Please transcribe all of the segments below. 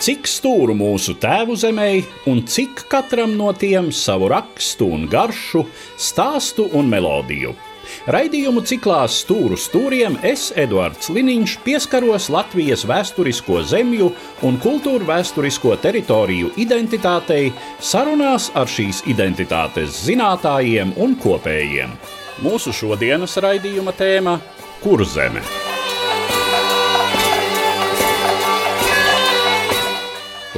Cik stūru mūsu tēvu zemē, un cik katram no tiem savu rakstu un garšu, stāstu un melodiju. Raidījumu ciklā Stūru stūriem es, Eduards Liniņš, pieskaros Latvijas vēsturisko zemju un kultūru vēsturisko teritoriju identitātei sarunās ar šīs identitātes zinātājiem un kopējiem. Mūsu šodienas raidījuma tēma - Kurzeme.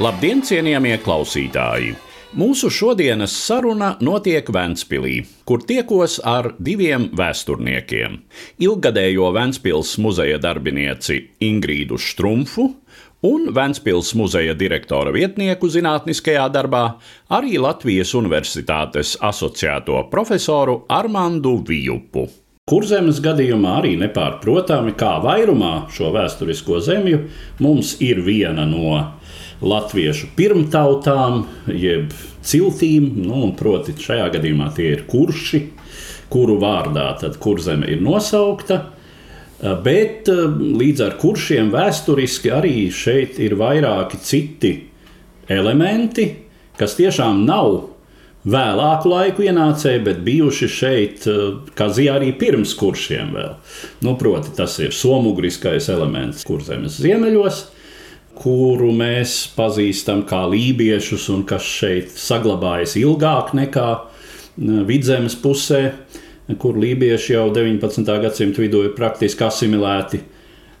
Labdien, cienījamie klausītāji! Mūsu šodienas saruna notiek Vēncpilī, kur tiekos ar diviem vēsturniekiem. Ilgadējo Vēncpils muzeja darbinieci Ingrīdu Strunfu un Vēncpils muzeja direktora vietnieku zinātniskajā darbā, arī Latvijas Universitātes asociēto profesoru Armandu Vijupu. Kurzemes gadījumā arī nepārprotami, kā vairumā šo vēsturisko zemju, mums ir viena no latviešu pirmtautām, jeb ciltīm. Nu, proti, šajā gadījumā tie ir kurši, kuru vārdā tad kurzeme ir nosaukta. Bet līdz ar kuršiem vēsturiski arī šeit ir vairāki citi elementi, kas tiešām nav vēlāku laiku ienācēji, bet bijuši šeit, kā zīmē, arī pirms kuršiem vēl. Nu, proti, tas ir somugriskais elements kurzemes ziemeļos, kuru mēs pazīstam kā lībiešus, un kas šeit saglabājas ilgāk nekā vidzemes pusē, kur lībieši jau 19. gadsimta vidū ir praktiski asimilēti.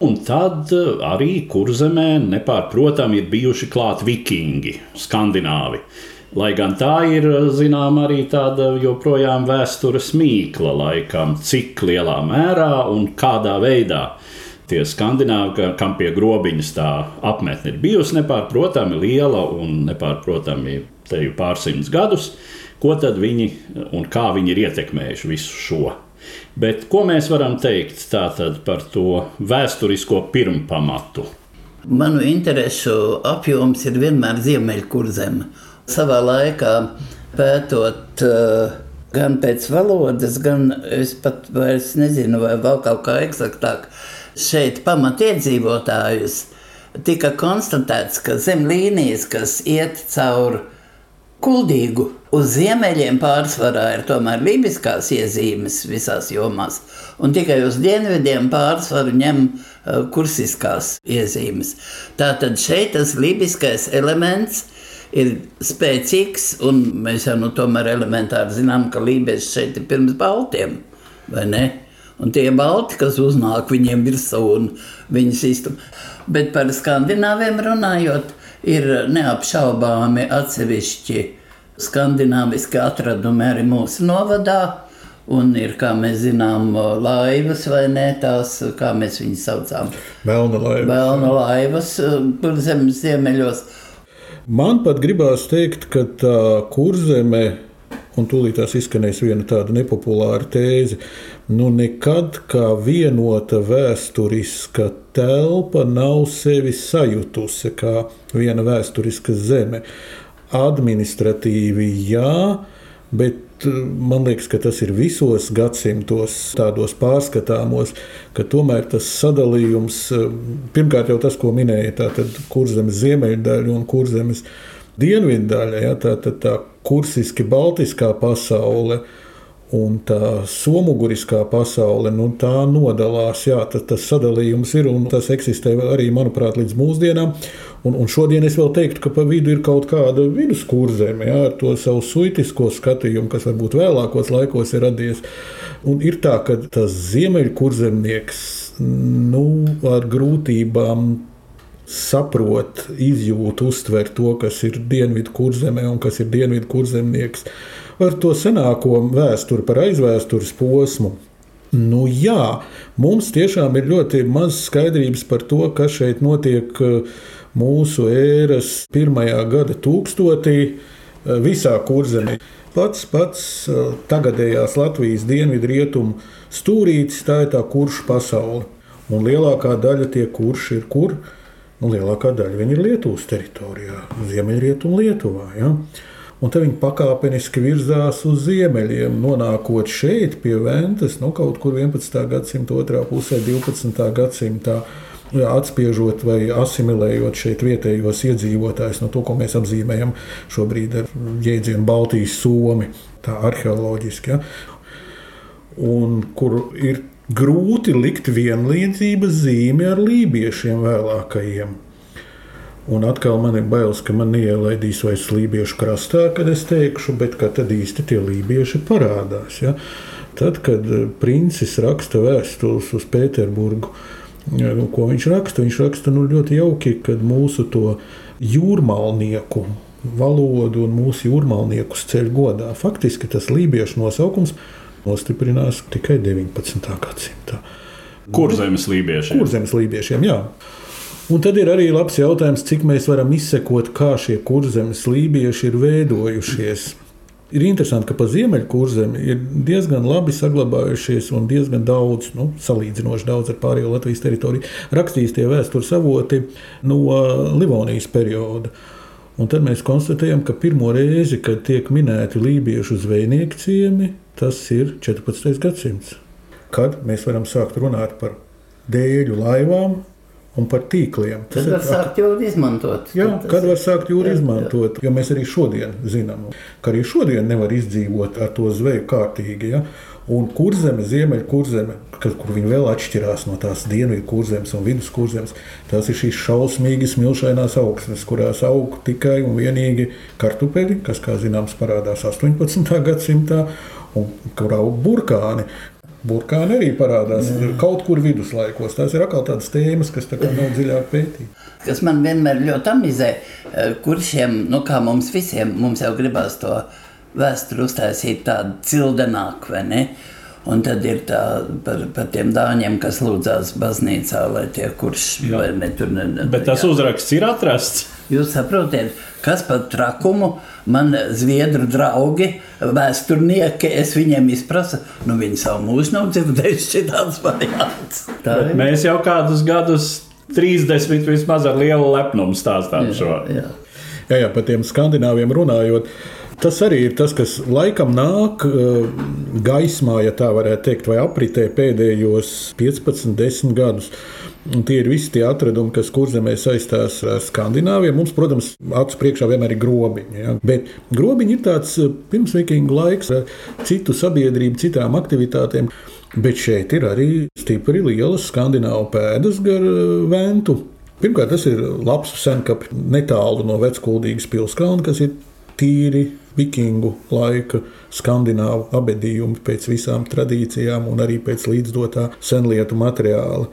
Un tad arī kurzemē nepārprotami ir bijuši klāt vikingi, skandināvi. Lai gan tā ir zināma arī tāda joprojām vēstures mīkla, laikam, cik lielā mērā un kādā veidā tie skandināvi, kam pie grobiņas tā apmetne ir bijusi nepārprotami liela un nepārprotami te jau pārsimtus gadus, ko tad viņi un kā viņi ir ietekmējuši visu šo. Bet ko mēs varam teikt par to vēsturisko pirmpamatu? Manu interesu apjoms ir vienmēr ziemeļkurzeme. Savā laikā pētot uh, gan pēc valodas, gan es pat vairs nezinu, vai vēl kaut kā eksaktāk šeit pamatiedzīvotājus, tika konstatēts, ka zem līnijas, kas iet cauri kuldīgu, uz ziemeļiem pārsvarā ir tomēr libiskās iezīmes visās jomās, un tikai uz dienvidiem pārsvaru ņem uh, kursiskās iezīmes. Tātad šeit tas libiskais elements ir spēcīgs, un mēs jau nu tomēr elementāri zinām, ka lībieši šeit ir pirms baltiem, vai ne? Un tie balti, kas uznāk viņiem virsū un viņas iztum. Bet par skandināviem runājot, ir neapšaubāmi atsevišķi skandināviski atradumi arī mūsu novadā. Un ir, kā mēs zinām, laivas vai ne tās, kā mēs viņus saucām. Melna laivas. Melna laivas, kur zemes ziemeļos. Man pat gribās teikt, ka tā kurzeme Un tūlīt tās izskanēs viena tāda nepopulāra tēze. Nu, nekad kā vienota vēsturiska telpa nav sevi sajutusi kā viena vēsturiska zeme. Administratīvi jā, bet eh, man liekas, ka tas ir visos gadsimtos, tādos pārskatāmos, ka tomēr tas sadalījums, eh, pirmkārt jau tas, ko minēja, tātad kurzemes ziemeļdaļa un kurzemes dienvidu daļa, ja, tā, tā, tā kursiski baltiskā pasaule. Un tā somuguriskā pasaule, nu, tā nodalās, jā, tas, tas sadalījums ir un tas eksistē arī, manuprāt, līdz mūsdienām. Un, un šodien es vēl teiktu, ka pa vidu ir kaut kāda viduskurzeme, jā, ar to savu suitisko skatījumu, kas varbūt vēlākos laikos ir radies. Un ir tā, ka tas ziemeļkurzemnieks nu, ar grūtībām saprot, izjūt, uztver to, kas ir dienvidu kurzemē un kas ir dienvidu kurzemnieks, ar to senāko vēsturi par aizvēstures posmu. Nu, jā, mums tiešām ir ļoti maz skaidrības par to, kas šeit notiek uh, mūsu ēras pirmajā gada tūkstotī uh, visā kurzemē. Pats pats uh, tagadējās Latvijas dienvidu rietumu stūrītis, tā ir tā kurša pasaule. Un lielākā daļa tie kurši ir kur? Nu, lielākā daļa ir Lietuvas teritorijā, Ziemeļrietumā, Lietuvā. Ja? Un tad viņi pakāpeniski virzās uz ziemeļiem, nonākot šeit pie Ventas, nu, kaut kur 11. gadsimta otrā pusē, 12. gadsimtā. jā, atspiežot vai asimilējot šeit vietējos iedzīvotājus no to, ko mēs apzīmējam šobrīd ar jēdzienu Baltijas somi, tā arheoloģiski. Ja? Un kur ir grūti likt vienlīdzības zīmi ar lībiešiem vēlākajiem. Un atkal man ir bailes, ka man neielaidīs vairs lībiešu krastā, kad es teikšu, bet kad tad īsti tie lībieši parādās. Ja? Tad, kad princis raksta vēstules uz Pēterburgu, nu, ko viņš raksta, viņš raksta nu, ļoti jauki, kad mūsu to jūrmalnieku valodu un mūsu jūrmalniekus ceļ godā. Faktiski tas lībiešu nosaukums nostiprinās tikai 19. gadsimtā. Kur zemes lībiešiem? Kur zemes lībiešiem, jā. Un tad ir arī labs jautājums, cik mēs varam izsekot, kā šie kurzemes lībieši ir veidojušies. Ir interesanti, ka pa ziemeļkurzemi ir diezgan labi saglabājušies un diezgan daudz, nu, salīdzinoši daudz ar pārējo Latvijas teritoriju, rakstījis tie vēstures avoti no Livonijas perioda. Un tad mēs konstatējam, ka pirmo reizi, kad tiek minēti lībiešu zvejnieku ciemi, tas ir 14. gadsimts. Kad mēs varam sākt runāt par dēļu laivām, un par tīkliem. Tas var sākt jūri izmantot. Jā, kad var sākt jūri izmantot, jo mēs arī šodien zinām, ka arī šodien nevar izdzīvot ar to zveju kārtīgi. Ja? Un kurzeme, ziemeļa kurzeme, kur viņi vēl atšķirās no tās dienvidu kurzemes un vidus kurzemes, tās ir šīs šausmīgi smilšainās augsnes, kurās aug tikai un vienīgi kartupeļi, kas, kā zināms, parādās 18. gadsimtā, un kur aug burkāni. Burkāni arī parādās mm. kaut kur viduslaikos. Tās ir atkal tādas tēmas, kas tā nav dziļāk pētītas. Kas man vienmēr ļoti amizē, eh, kuršiem, nu kā mums visiem, mums jau gribās to vēsturi uztaisīt tādu cildenāku, vai ne? Un tad ir tā par, par tiem dāņiem, kas lūdzās baznīcā, lai tie kurš vai ne tur ne. ne Bet tas jā. uzraksts ir atrasts. Jūs saprotat, kas par trakumu man zviedru draugi, vēsturnieki, es viņiem izprasu, nu viņi savu mūžu nav dzirdējuši šādas variants. Mēs jau kādus gadus 30 vismaz ar lielu lepnumu stāstām jā, šo. Jā. Jā, jā, par tiem skandināviem runājot. Tas arī ir tas, kas laikam nāk eh, gaismā, ja tā varētu teikt, vai apritē pēdējos 15, 10 gadus. Un tie ir visi tie atradumi, kas kurzemē saistās ar Skandināviju. Mums, protams, acu priekšā vienmēr ir grobiņi. Ja? Bet grobiņi ir tāds eh, pirmsvikingu laiks ar citu sabiedrību, citām aktivitātēm. Bet šeit ir arī stipri lielas skandināvu pēdas gar eh, ventu. Pirmkārt, tas ir labs senkaps netālu no veckuldīgas pilskalna, kas ir tīri vikingu laika skandināvu abedījumi pēc visām tradīcijām un arī pēc līdzdotā senlietu materiāla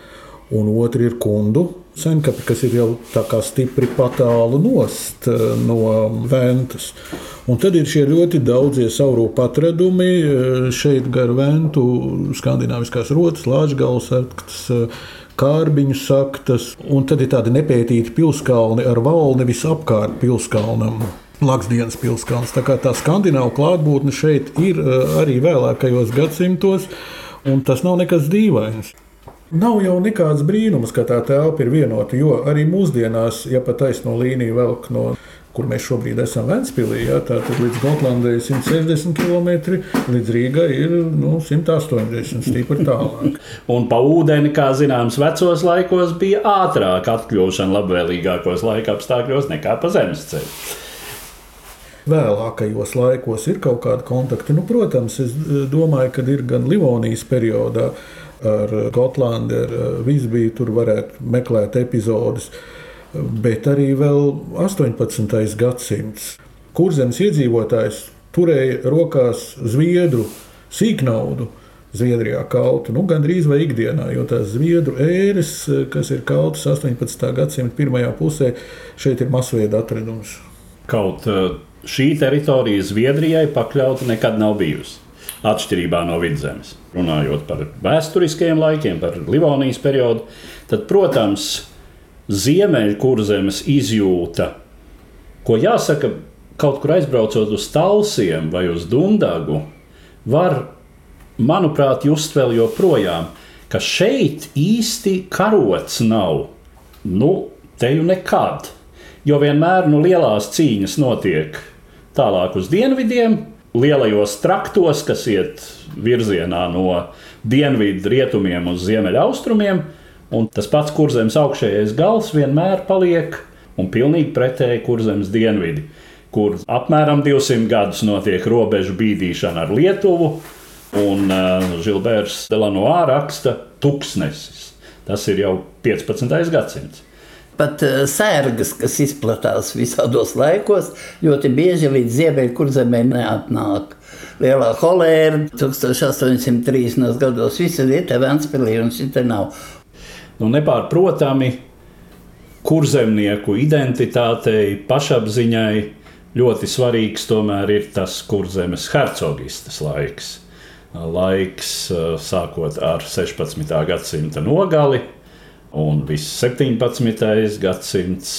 un otrs ir kundu senkapi, kas ir jau tā kā stipri patālu nost eh, no ventas. Un tad ir šie ļoti daudzie saurūpu atradumi eh, šeit gar ventu, skandināviskās rotas, lāčgals, arktas, eh, kārbiņu saktas, un tad ir tādi nepētīti pilskalni ar valni visapkārt pilskalnam. Laksdienas pilskalns. Tā kā tā skandināvu klātbūtne šeit ir arī vēlākajos gadsimtos, un tas nav nekas dīvains. Nav jau nekāds brīnums, ka tā telpa ir vienota, jo arī mūsdienās, ja pa taisno līniju velk no kur mēs šobrīd esam Vēnspīlī, ja, tad līdz Gotlandai ir 160 km, līdz Rīgai ir nu, 180 stipri tālāk. Un pa ūdeni, kā zināms, vecos laikos bija ātrāk atkļūšana labvēlīgākos laika apstākļos nekā pa zemes ceļu. Vēlākajos laikos ir kaut kādi kontakti. Nu, protams, es domāju, ka ir gan Livonijas periodā, ar Gotlandi, ar Vīsbiju. Tur varētu meklēt epizodes. Bet arī vēl 18. gadsimts. Kurzemes iedzīvotājs turēja rokās zviedru sīknaudu. Zviedrijā kautu nu, gandrīz vai ikdienā, jo tās zviedru ēras, kas ir kautas 18. gadsimta pirmajā pusē, šeit ir masveida atradums. Kaut šī teritorija Zviedrijai pakļauta nekad nav bijusi atšķirībā no vidzemes. Runājot par vēsturiskajiem laikiem, par Livonijas periodu, tad, protams, ziemeļkurzemes izjūta, ko jāsaka, kaut kur aizbraucot uz Talsiem vai uz Dundagu, var, manuprāt, just vēl joprojām, ka šeit īsti karots nav. Nu, te jau nekad. Jo vienmēr nu, lielās cīņas notiek tālāk uz dienvidiem, lielajos traktos, kas iet virzienā no dienvidu rietumiem uz ziemeļaustrumiem, Un tas pats kurzems augšējais gals vienmēr paliek un pilnīgi pretēji kurzems dienvidi, kur apmēram 200 gadus notiek robežu bīdīšana ar Lietuvu, un uh, Žilbērs Delanoā raksta tuksnesis. Tas ir jau 15. gadsimts. Pat uh, sērgas, kas izplatās visādos laikos, ļoti bieži līdz ziemeļkurzemē neatnāk. Lielā holēra 1830. gados viss ir te Ventspilī un šī te nav. Nu, nepārprotami kurzemnieku identitātei, pašapziņai ļoti svarīgs tomēr ir tas kurzemes hercogistas laiks. Laiks sākot ar 16. gadsimta nogali un viss 17. gadsimts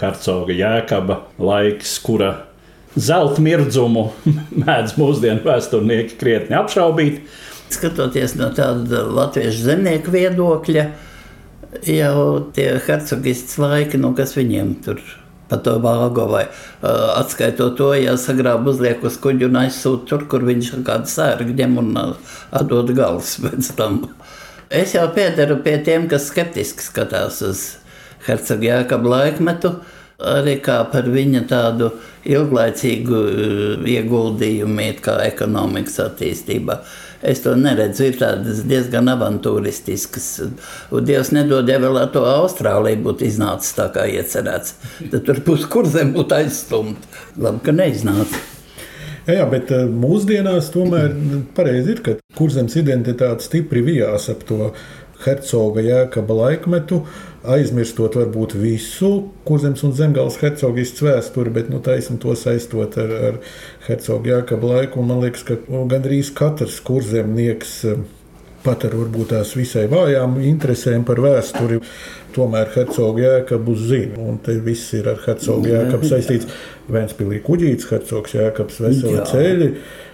hercoga jēkaba laiks, kura zelta mirdzumu mēdz mūsdienu vēsturnieki krietni apšaubīt. Skatoties no tāda latviešu zemnieku viedokļa, jau tie hercogists laiki, nu, kas viņiem tur pa to vāgo vai uh, atskaitot to, ja sagrāb uzliek uz kuģu un aizsūt tur, kur viņš kādu sērgu ņem un uh, atdod gals pēc tam. Es jau piederu pie tiem, kas skeptiski skatās uz hercogu Jākabu laikmetu, arī kā par viņa tādu ilglaicīgu ieguldījumu iet kā ekonomikas attīstībā. Es to neredzu, ir tādas diezgan avantūristiskas. Un Dievs nedod, ja vēl ar to Austrāliju būtu iznācis tā kā iecerēts. Tad tur būs kurzem būtu aizstumta. Labi, ka neiznāca. Jā, jā, bet mūsdienās tomēr pareizi ir, ka kurzems identitāte stipri vijās ap to hercoga jēkaba laikmetu, aizmirstot varbūt visu kurzems un zemgāles hercogists vēsturi, bet nu, taisam to saistot ar, ar hercoga jēkaba laiku. Man liekas, ka gandrīz katrs kurzemnieks pat ar varbūt tās visai vājām interesēm par vēsturi. Tomēr hercogs jēkabs zina, un te viss ir ar hercogu jēkabu saistīts. Vēnspīlī kuģītis, hercogs jēkabs, veseli ceļi,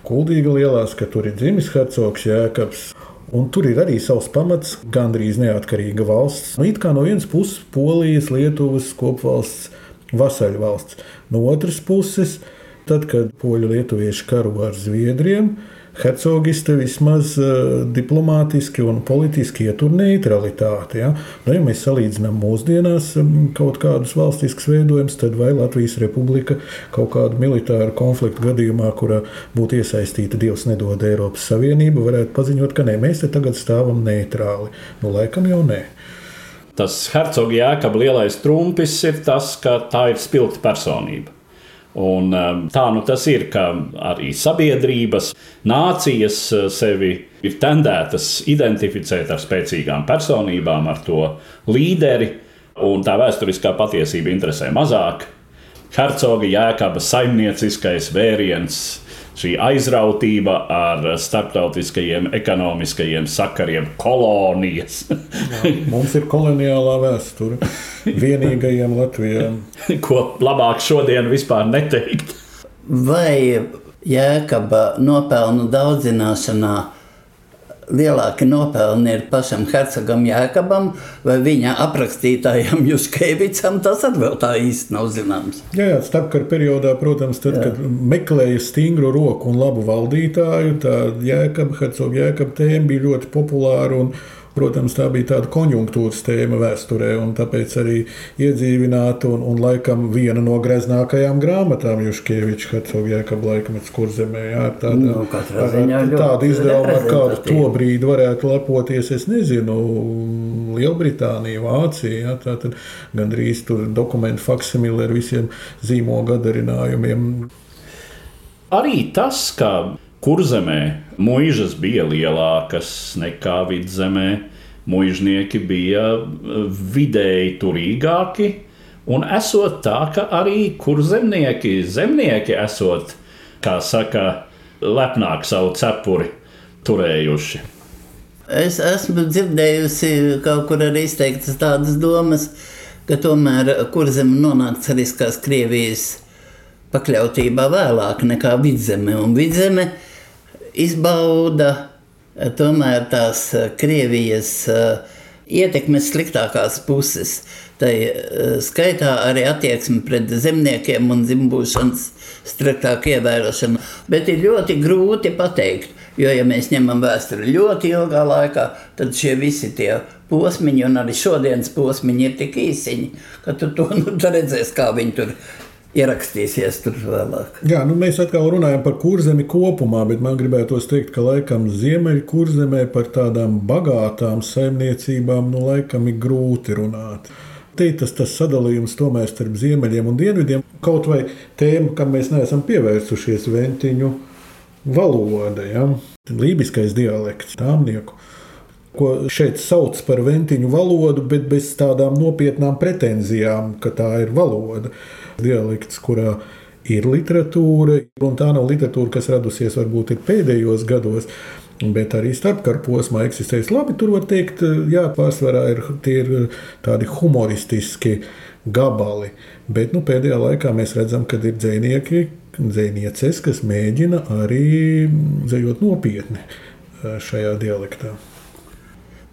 kuldīga lielās, ka tur ir dzimis hercogs jēkabs. Un tur ir arī savs pamats, gandrīz neatkarīga valsts. Nu, it kā no vienas puses Polijas, Lietuvas kopvalsts, vasaļvalsts. No otras puses, tad, kad poļu lietuvieši karo ar Zviedriem, hercogiste vismaz uh, diplomātiski un politiski ietur neutralitāti. Ja? Nu, ja mēs salīdzinām mūsdienās um, kaut kādus valstiskus veidojumus, tad vai Latvijas republika kaut kādu militāru konfliktu gadījumā, kurā būtu iesaistīta Dievs nedod Eiropas Savienība, varētu paziņot, ka nē, mēs te tagad stāvam neitrāli. Nu, laikam jau nē. Tas hercogs jēkab lielais trumpis ir tas, ka tā ir spilgta personība. Un, tā nu tas ir, ka arī sabiedrības, nācijas sevi ir tendētas identificēt ar spēcīgām personībām, ar to līderi, un tā vēsturiskā patiesība interesē mazāk. Hercoga jēkaba saimnieciskais vēriens, šī aizrautība ar starptautiskajiem ekonomiskajiem sakariem, kolonijas. Jā, mums ir koloniālā vēsture vienīgajiem Latvijā. Ko labāk šodien vispār neteikt? Vai jēkaba nopelnu daudzināšanā? Lielākie nopelni ir pašam Hercogam Jēkabam vai viņa aprakstītājam Juskevicam. Tas vēl tā īsti nav zināms. Jā, jā starpkara periodā, protams, tad, jā. kad meklēja stingru roku un labu valdītāju, tā Jēkaba, Hercoga Jēkaba tēma bija ļoti populāra. Un, Protams, tā bija tāda konjunktūras tēma vēsturē, un tāpēc arī iedzīvināta un, un laikam viena no greznākajām grāmatām Juškieviča Hercoga Jēkab laikmets kurzemē. Jā, ar tādu, nu, ar, ar tādu izdevumu, ar kādu to brīdi varētu lepoties, es nezinu, Lielbritānija, Vācija, jā, tā tad gandrīz tur dokumentu faksimili ar visiem zīmogu gadarinājumiem. Arī tas, ka Kurzemē mūžas bija lielākas nekā vidzemē, mūžnieki bija eh, vidēji turīgāki, un esot tā, ka arī kurzemnieki, zemnieki esot, kā saka, lepnāk savu cepuri turējuši. Es esmu dzirdējusi kaut kur arī izteiktas tādas domas, ka tomēr kurzem nonāk cariskās Krievijas pakļautībā vēlāk nekā vidzeme. Un vidzeme izbauda eh, tomēr tās eh, Krievijas eh, ietekmes sliktākās puses. Tā skaitā arī attieksme pret zemniekiem un dzimbūšanas striktāku ievērošanu. Bet ir ļoti grūti pateikt, Jo, ja mēs ņemam vēsturi ļoti ilgā laikā, tad šie visi tie posmiņi, un arī šodienas posmiņi ir tik īsiņi, ka tu to nu, redzēsi, kā viņi tur ierakstīsies tur vēlāk. Jā, nu mēs atkal runājam par kurzemi kopumā, bet man gribētos teikt, ka laikam ziemeļu kurzemē par tādām bagātām saimniecībām nu, laikam ir grūti runāt. Te tas, tas sadalījums tomēr starp ziemeļiem un dienvidiem. Kaut vai tēma, kam mēs neesam pievērsušies, ventiņu valoda, ja? lībiskais dialekts, tāmnieku ko šeit sauc par ventiņu valodu, bet bez tādām nopietnām pretenzijām, ka tā ir valoda dialekts, kurā ir literatūra, un tā nav literatūra, kas radusies varbūt pēdējos gados. Bet arī starpkara posmā eksistējas labi. Tur var teikt, jā, pārsvarā ir, ir tādi humoristiski gabali. Bet nu, pēdējā laikā mēs redzam, ka ir dzinieki, dzinieces, kas mēģina arī dzējot nopietni eh, šajā dialektā.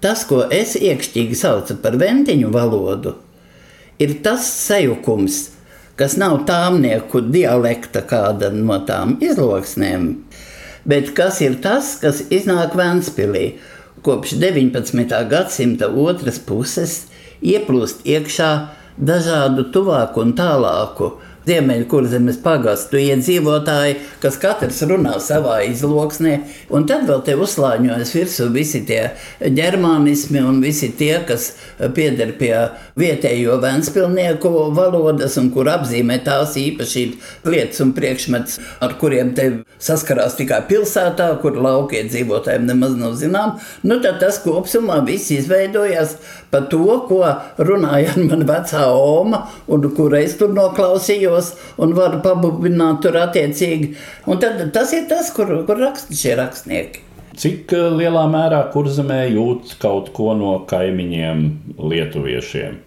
Tas, ko es iekšķīgi saucu par ventiņu valodu, ir tas sajukums, kas nav tāmnieku dialekta kāda no tām izloksnēm, bet kas ir tas, kas iznāk Vēnspilī. Kopš 19. gadsimta otras puses ieplūst iekšā dažādu tuvāku un tālāku Ziemeļkurzemes pagastu iedzīvotāji, kas katrs runā savā izloksnē, un tad vēl te uzslāņojas virsū visi tie ģermānismi un visi tie, kas pieder pie vietējo vēnspilnieku valodas un kur apzīmē tās īpašības lietas un priekšmets, ar kuriem te saskarās tikai pilsētā, kur laukie dzīvotājiem nemaz nav zinām, nu tad tas kopsumā viss izveidojās pa to, ko runāja man vecā oma un kur es tur noklausījos skatos un varu pabubināt tur attiecīgi. Un tad, tas ir tas, kur, kur raksta šie rakstnieki. Cik eh, lielā mērā kurzemē jūt kaut ko no kaimiņiem, lietuviešiem?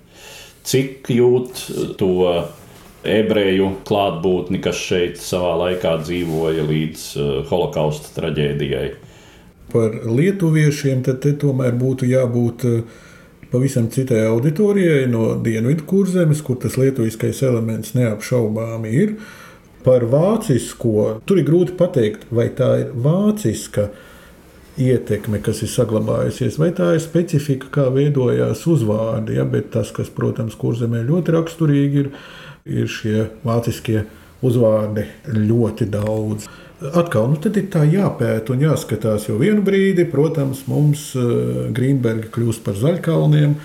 Cik jūt to ebreju klātbūtni, kas šeit savā laikā dzīvoja līdz uh, holokausta traģēdijai? Par lietuviešiem tad tomēr būtu jābūt uh, pavisam citai auditorijai no dienvidu kurzemes, kur tas lietuviskais elements neapšaubāmi ir. Par vācisko tur ir grūti pateikt, vai tā ir vāciska ietekme, kas ir saglabājusies, vai tā ir specifika, kā veidojās uzvārdi. Ja? Bet tas, kas, protams, kurzemē ļoti raksturīgi ir, ir šie vāciskie uzvārdi ļoti daudz. Atkal, nu tad ir tā jāpēta un jāskatās, jo vienu brīdi, protams, mums uh, Grīmberga kļūst par zaļkalniem.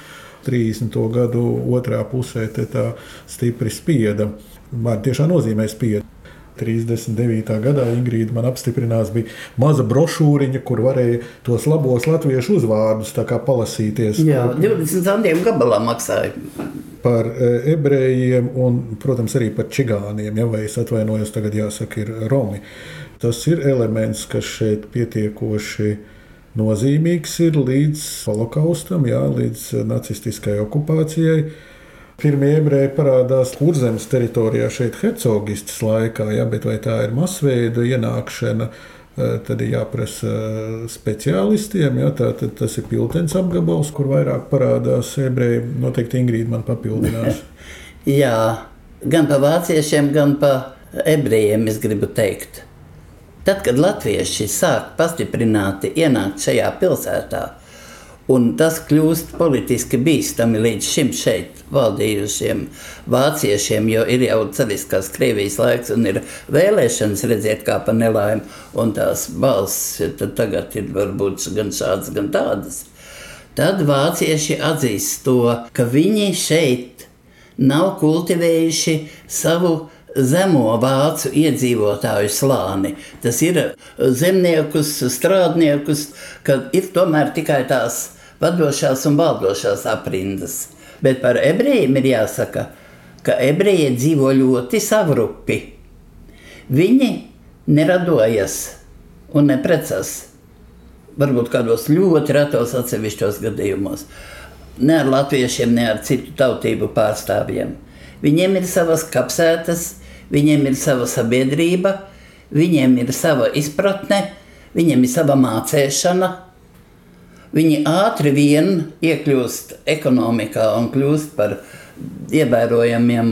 30. gadu otrā pusē tā stipri spieda. Vārds tiešām nozīmē spieda. 39. gadā Ingrīda man apstiprinās, bija maza brošūriņa, kur varēja tos labos latviešu uzvārdus palasīties. Jā, 20 centiem gabalā maksāja. Par e, ebrejiem un, protams, arī par čigāniem, ja vai es atvainojos, tagad jāsaka, ir Romi. Tas ir elements, kas šeit pietiekoši nozīmīgs ir līdz holokaustam, jā, līdz nacistiskai okupācijai. Pirmie ebreji parādās kurzemes teritorijā, šeit hercogistas laikā, ja, bet vai tā ir masveida ienākšana, tad ir jāprasa speciālistiem. Ja, tā, tas ir piltens apgabals, kur vairāk parādās ebreji. Noteikti Ingrīda man papildinās. Jā, gan par vāciešiem, gan par ebrejiem es gribu teikt. Tad, kad latvieši sāk pastiprināti ienākt šajā pilsētā, un tas kļūst politiski bīstami līdz šim šeit valdījušiem vāciešiem, jo ir jau cariskās Krievijas laiks un ir vēlēšanas redzēt kā pa nelaimi, un tās balss tagad ir varbūt gan šādas, gan tādas. Tad vācieši atzīst to, ka viņi šeit nav kultivējuši savu zemo vācu iedzīvotāju slāni. Tas ir zemniekus, strādniekus, kad ir tomēr tikai tās vadošās un valdošās aprindas. Bet par ebrejiem ir jāsaka, ka ebreji dzīvo ļoti savrupi. Viņi neradojas un neprecas. Varbūt kādos ļoti retos atsevišķos gadījumos. Ne ar latviešiem, ne ar citu tautību pārstāvjiem. Viņiem ir savas kapsētas, viņiem ir sava sabiedrība, viņiem ir sava izpratne, viņiem ir sava mācīšana. Viņi ātri vien iekļūst ekonomikā un kļūst par ievērojamiem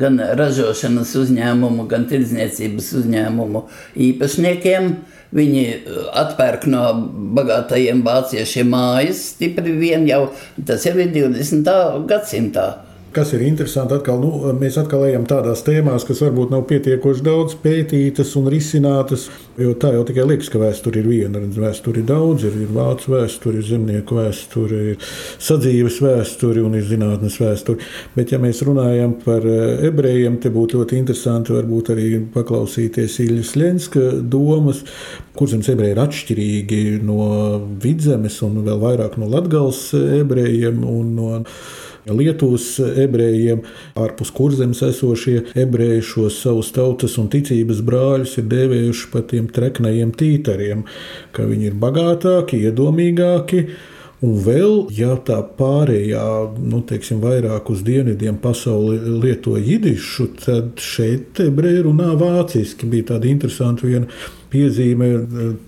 gan ražošanas uzņēmumu, gan tirdzniecības uzņēmumu īpašniekiem. viņi atpērk no bagātajiem vāciešiem mājas stipri vien jau tas jau ir 20. gadsimtā. Kas ir interesanti, atkal, nu, mēs atkal ejam tādās tēmās, kas varbūt nav pietiekoši daudz pētītas un risinātas. Jo tā jau tikai liekas, ka vēsture ir viena. Vēsture ir daudz, ir, ir vācu vēsture, ir zemnieku vēsture, ir sadzīves vēsture un ir zinātnes vēsture. Bet, ja mēs runājam par eh, ebrejiem, te būtu ļoti interesanti varbūt arī paklausīties Iljas Lenska domas, kur zemes ebreji ir atšķirīgi no vidzemes un vēl vairāk no latgals ebrejiem. Un no Lietuvas ebrejiem, ārpus kurzemes esošie ebreji šos savus tautas un ticības brāļus ir dēvējuši par tiem treknajiem tītariem, ka viņi ir bagātāki, iedomīgāki. Un vēl, ja tā pārējā, nu, teiksim, vairāk uz dienvidiem pasauli lieto jidišu, tad šeit ebreji runā vāciski. Bija tāda interesanta viena piezīme,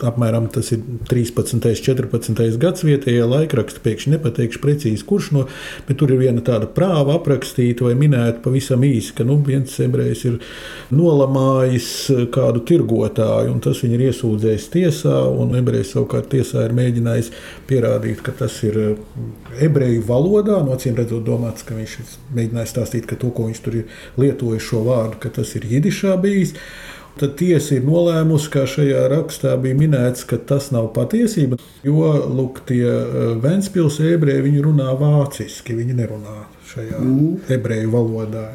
apmēram tas ir 13. un 14. gads vietējā laikraksta. Pēkšņi nepateikšu precīzi, kurš no, bet tur ir viena tāda prāva aprakstīta vai minēta pavisam īsi, ka nu, viens ebrejs ir nolamājis kādu tirgotāju, un tas viņu ir iesūdzējis tiesā, un ebrejs savukārt tiesā ir mēģinājis pierādīt, ka tas ir ebreju valodā, no acīm redzot, domāts, ka viņš ir mēģinājis stāstīt, ka to, ko viņš tur ir lietojis šo vārdu, ka tas ir jidišā bijis. Tad tiesa ir nolēmusi, kā šajā rakstā bija minēts, ka tas nav patiesība. Jo lūk, tie eh, Vēncpils ebreji viņi runā vāciski, viņi nerunā šajā mm. ebreju valodā.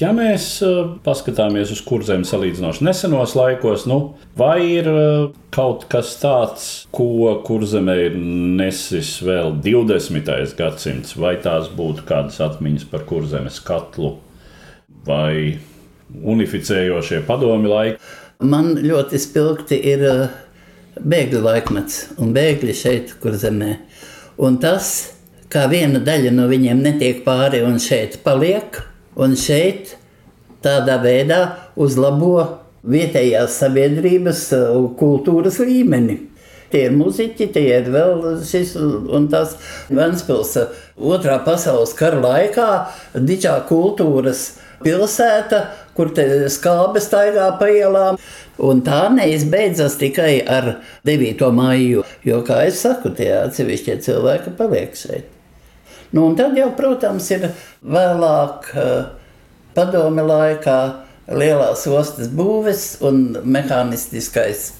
Ja mēs eh, paskatāmies uz kurzem salīdzinoši nesenos laikos, nu, vai ir eh, kaut kas tāds, ko kurzemē ir nesis vēl 20. gadsimts, vai tās būtu kādas atmiņas par kurzemes katlu vai unificējošie padomi laiki. Man ļoti spilgti ir uh, bēgļu laikmets un bēgļi šeit, kur zemē. Un tas, kā viena daļa no viņiem netiek pāri un šeit paliek, un šeit tādā veidā uzlabo vietējās sabiedrības uh, kultūras līmeni. Tie ir muzeķi, tie ir vēl šis un tas Vanspils otrā pasaules kara laikā, dičā kultūras pilsēta, kur skābe staigā pa ielām. Un tā neizbeidzas tikai ar 9. maiju, jo, kā jau saku, tie atsevišķie cilvēki paliek šeit. Nu, tad jau, protams, ir vēlāk, eh, padomi laikā, lielās ostas būves un mehānistiskais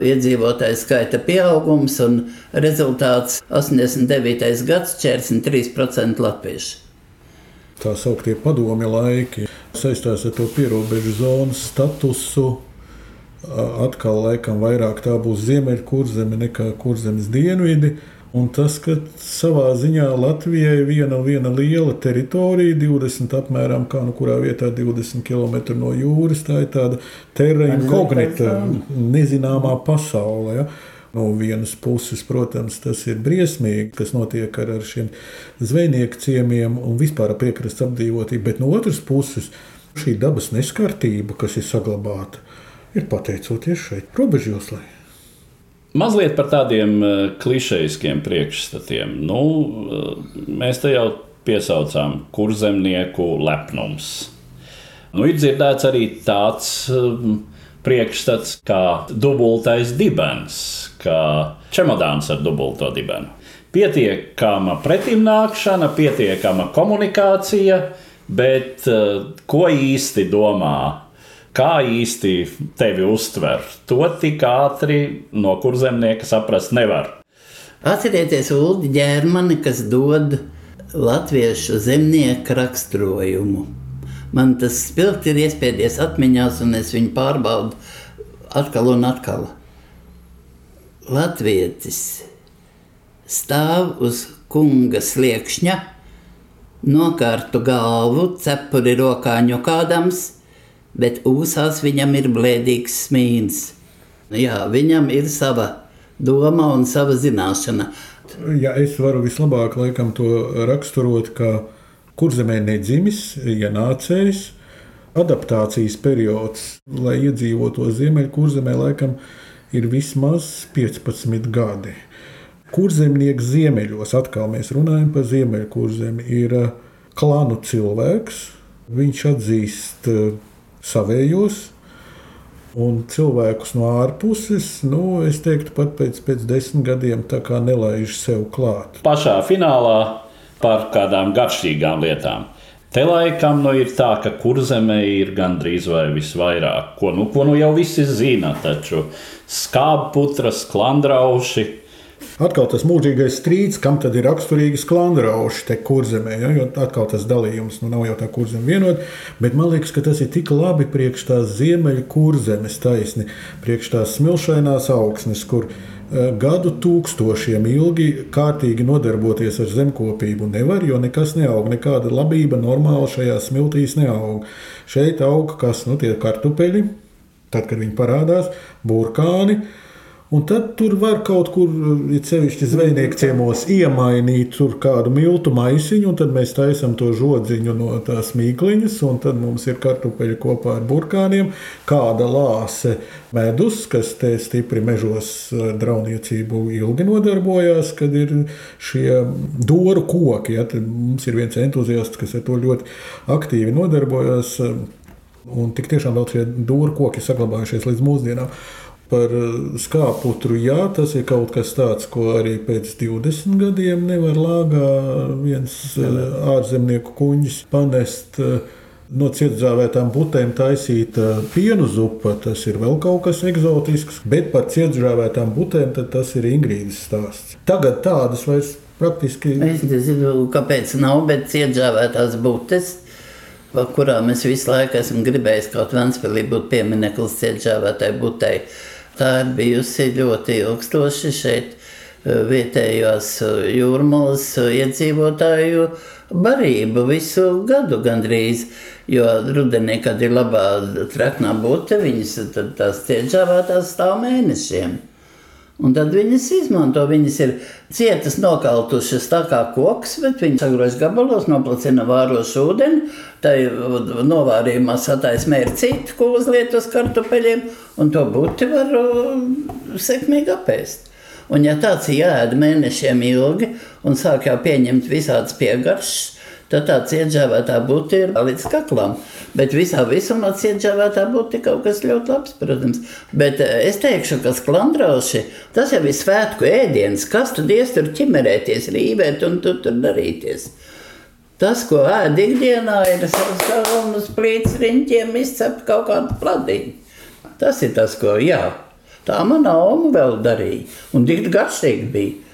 iedzīvotāju skaita pieaugums un rezultāts 89. gads 43% latviešu tā sauktie padomju laiki saistās ar to pierobežu zonas statusu. Atkal, laikam, vairāk tā būs ziemeļkurzeme nekā kurzemes dienvidi. Un tas, ka savā ziņā Latvijai viena, viena liela teritorija, 20 apmēram, kā nu kurā vietā 20 km no jūras, tā ir tāda terra incognita, nezināmā pasaule. Ja? No vienas puses, protams, tas ir briesmīgi, kas notiek ar, ar šiem zvejnieku ciemiemiem un vispār piekrastes apdzīvotību, bet no otras puses šī dabas neskartība, kas ir saglabāta, ir pateicoties šeit robežjoslai. Mazliet par tādiem eh, klišejiskiem priekšstatiem. Nu, eh, mēs te jau piesaucām kurzemnieku lepnums. Nu, ir dzirdēts arī tāds uh, priekšstats kā dubultais dibens, kā čemodāns ar dubulto dibenu. Pietiekama pretimnākšana, pietiekama komunikācija, bet uh, ko īsti domā kā īsti tevi uztver, to tik ātri no kurzemnieka saprast nevar. Atcerieties Ulu ģērmani, kas dod latviešu zemnieku raksturojumu. Man tas spilgti ir iespējies atmiņās, un es viņu pārbaudu atkal un atkal. Latvietis stāv uz kunga sliekšņa, nokārtu galvu, cepuri rokā ņokādams, bet ūsās viņam ir blēdīgs smīns. Jā, viņam ir sava doma un sava zināšana. Ja es varu vislabāk laikam to raksturot, ka kurzemē nedzimis, ja nācējs. Adaptācijas periods, lai iedzīvotu Ziemeļkurzemē, laikam ir vismaz 15 gadi. Kurzemnieks ziemeļos, atkal mēs runājam par ziemeļkurzemi, ir eh, klanu cilvēks. Viņš atzīst eh, savējos, Un cilvēkus no ārpuses, nu, es teiktu, pat pēc, pēc desmit gadiem nelaiž sev klāt. Pašā finālā par kādām garšīgām lietām. Te laikam nu, ir tā, ka kurzemē ir gandrīz vai visvairāk, ko nu, ko nu jau visi zina, taču skābputras, klandrauši. Atkal tas mūžīgais strīds, kam tad ir raksturīgi sklandrauši te kurzemē, ja? jo atkal tas dalījums nu, nav jau tā kurzeme vienot, bet man liekas, ka tas ir tik labi priekš tās ziemeļu kurzemes taisni, priekš tās smilšainās augsnes, kur Eh, gadu tūkstošiem ilgi kārtīgi nodarboties ar zemkopību nevar, jo nekas neaug, nekāda labība normāli šajā smiltīs neaug. Šeit aug kas, nu, tie kartupeļi, tad, kad viņi parādās, burkāni. Un tad tur var kaut kur, ja sevišķi zvejnieku ciemos, iemainīt kādu miltu maisiņu, un tad mēs taisām to žodziņu no tās mīkliņas, un tad mums ir kartupeļi kopā ar burkāniem, kāda lāse medus, kas te stipri mežos drauniecību ilgi nodarbojās, kad ir šie doru koki. Ja, mums ir viens entuziasts, kas ar to ļoti aktīvi nodarbojas, un tik tiešām vēl šie doru koki saglabājušies līdz mūsdienām. Par eh, skāputru, jā, tas ir kaut kas tāds, ko arī pēc 20 gadiem nevar lāgā viens eh, ārzemnieku kuģis panest. Eh, no cietušķāvētām putēm taisīta pienu zupa, tas ir vēl kaut kas eksotisks, bet par cietušķāvētām putēm tas ir Ingrīdas stāsts. Tagad tādas vairs praktiski. Es nezinu, kāpēc nav, bet cietušķāvētās butes kurām es visu laiku esmu gribējis kaut kādā veidā būt piemineklis cietušķāvētai butei. Tā ir bijusi ļoti ilgstoši šeit eh, vietējos eh, jūrmālas eh, iedzīvotāju barība visu gadu gandrīz. Jo rudenī, kad ir labā traknā būte, viņas tās cietžāvētās stāv mēnešiem. Un tad viņas izmanto. Viņas ir cietas, nokautušas tā kā koks, bet viņas sagroz gabalos, noplacina vārošu ūdeni. Tā novārījumā sataismē ir citi, ko uzliet uz kartupeļiem, un to būti var sekmīgi apēst. Un ja tāds jāēd mēnešiem ilgi un sāk jau pieņemt visādas piegaršas, tad tā cietžēvētā būtu ir līdz kaklam. Bet visā visumā cietžēvētā būtu kaut kas ļoti labs, protams. Bet eh, es teikšu, ka sklandrauši, tas jau ir svētku ēdiens. Kas tad ies tur ķimerēties, rīvēt un tu tur darīties? Tas, ko ēd ikdienā, ir savus plīts riņķiem izcept kaut kādu pladīnu. Tas ir tas, ko, jā, tā mana oma vēl darīja. Un tik garšīgi bija.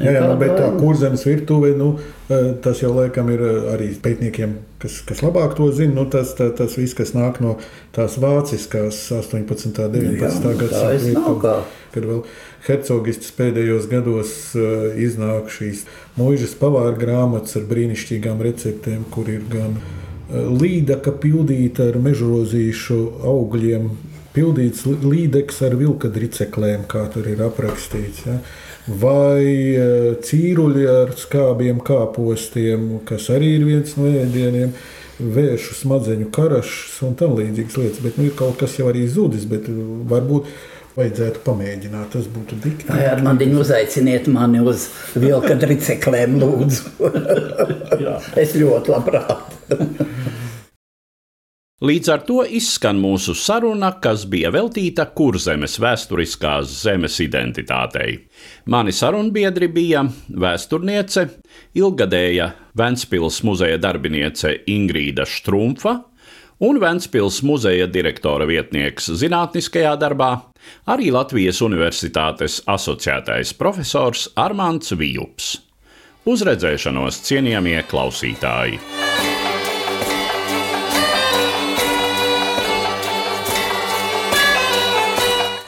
Jā, jā, nu, bet tā kurzemes virtuve, nu, eh, tas jau laikam ir arī pētniekiem, kas, kas labāk to zina. Nu, tas, tā, tas viss, kas nāk no tās vāciskās 18. un 19. gadsimta, kad vēl hercogistas pēdējos gados uh, iznāk šīs mūžas pavāra grāmatas ar brīnišķīgām receptēm, kur ir gan uh, līdaka pildīta ar mežrozīšu augļiem, pildīts līdeks ar vilkadriceklēm, kā tur ir aprakstīts. Ja vai eh, cīruļi ar skābiem kāpostiem, kas arī ir viens no ēdieniem. Vēršu smadzeņu karašs un tam līdzīgas lietas, bet nu, ir kaut kas jau arī zudis. Varbūt vajadzētu pamēģināt. Tas būtu dikti. Jā, man viņa uzaiciniet mani uz vilka triceklēm, lūdzu. es ļoti labprāt. Līdz ar to izskan mūsu saruna, kas bija veltīta kurzemes vēsturiskās zemes identitātei. Mani sarunbiedri bija vēsturniece, ilgadēja Ventspils muzeja darbiniece Ingrīda Štrumfa un Ventspils muzeja direktora vietnieks zinātniskajā darbā, arī Latvijas Universitātes asociētais profesors Armāns Vijups. Uz redzēšanos, cienījamie klausītāji!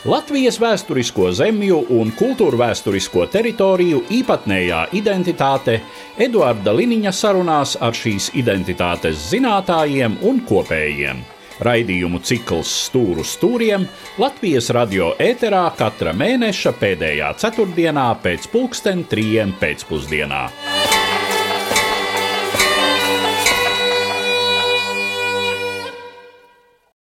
Latvijas vēsturisko zemju un kultūra vēsturisko teritoriju īpatnējā identitāte Eduarda Liniņa sarunās ar šīs identitātes zinātājiem un kopējiem. Raidījumu cikls Stūru stūriem Latvijas radio ēterā katra mēneša pēdējā ceturtdienā pēc pulksten trījiem pēcpusdienā.